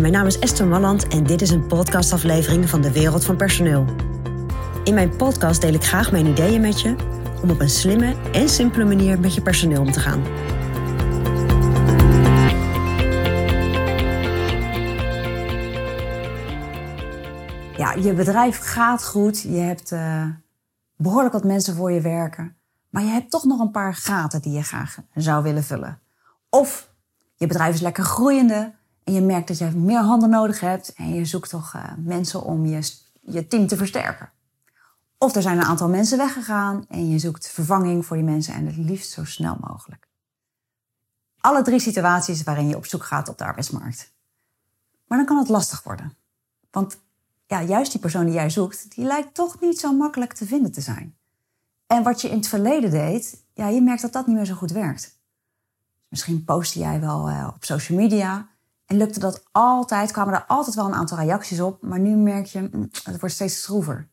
Mijn naam is Esther Malland en dit is een podcastaflevering van de Wereld van Personeel. In mijn podcast deel ik graag mijn ideeën met je om op een slimme en simpele manier met je personeel om te gaan. Ja, je bedrijf gaat goed. Je hebt uh, behoorlijk wat mensen voor je werken. Maar je hebt toch nog een paar gaten die je graag zou willen vullen. Of je bedrijf is lekker groeiende en je merkt dat je meer handen nodig hebt en je zoekt toch uh, mensen om je, je team te versterken. Of er zijn een aantal mensen weggegaan en je zoekt vervanging voor die mensen en het liefst zo snel mogelijk. Alle drie situaties waarin je op zoek gaat op de arbeidsmarkt. Maar dan kan het lastig worden. Want ja, juist die persoon die jij zoekt, die lijkt toch niet zo makkelijk te vinden te zijn. En wat je in het verleden deed, ja, je merkt dat dat niet meer zo goed werkt. Misschien postte jij wel uh, op social media lukte dat altijd, kwamen er altijd wel een aantal reacties op, maar nu merk je, mm, het wordt steeds schroever.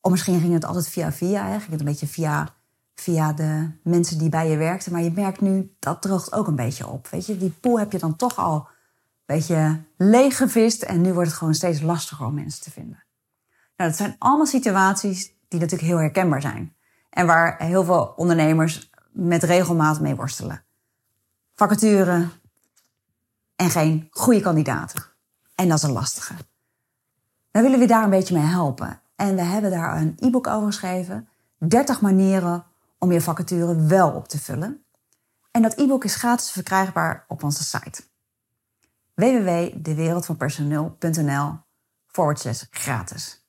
Of misschien ging het altijd via via, hè? het een beetje via, via de mensen die bij je werkten, maar je merkt nu, dat droogt ook een beetje op. Weet je, die pool heb je dan toch al een beetje leeggevist en nu wordt het gewoon steeds lastiger om mensen te vinden. Nou, dat zijn allemaal situaties die natuurlijk heel herkenbaar zijn. En waar heel veel ondernemers met regelmaat mee worstelen. Vacature en geen goede kandidaten. En dat is een lastige. Dan willen we daar een beetje mee helpen. En we hebben daar een e-book over geschreven. 30 manieren om je vacature wel op te vullen. En dat e-book is gratis verkrijgbaar op onze site. www.dewereldvanpersoneel.nl forward gratis.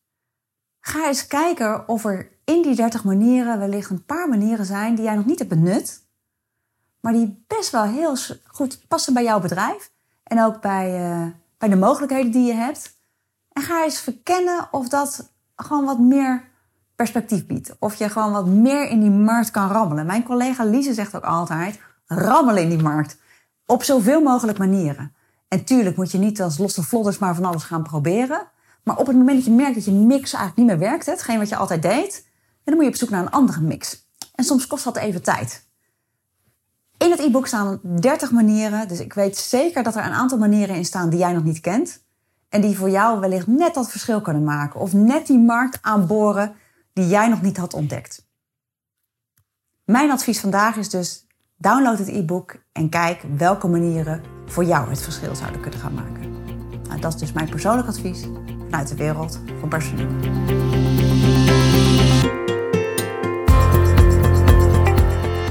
Ga eens kijken of er in die 30 manieren wellicht een paar manieren zijn die jij nog niet hebt benut, maar die best wel heel goed passen bij jouw bedrijf en ook bij, uh, bij de mogelijkheden die je hebt. En ga eens verkennen of dat gewoon wat meer perspectief biedt. Of je gewoon wat meer in die markt kan rammelen. Mijn collega Lise zegt ook altijd: rammelen in die markt. Op zoveel mogelijk manieren. En tuurlijk moet je niet als losse vlodders maar van alles gaan proberen. Maar op het moment dat je merkt dat je mix eigenlijk niet meer werkt, hetgeen wat je altijd deed, dan moet je op zoek naar een andere mix. En soms kost dat even tijd. In het e-book staan 30 manieren, dus ik weet zeker dat er een aantal manieren in staan die jij nog niet kent. En die voor jou wellicht net dat verschil kunnen maken. Of net die markt aanboren die jij nog niet had ontdekt. Mijn advies vandaag is dus: download het e-book en kijk welke manieren voor jou het verschil zouden kunnen gaan maken. Nou, dat is dus mijn persoonlijk advies vanuit de wereld van personeel.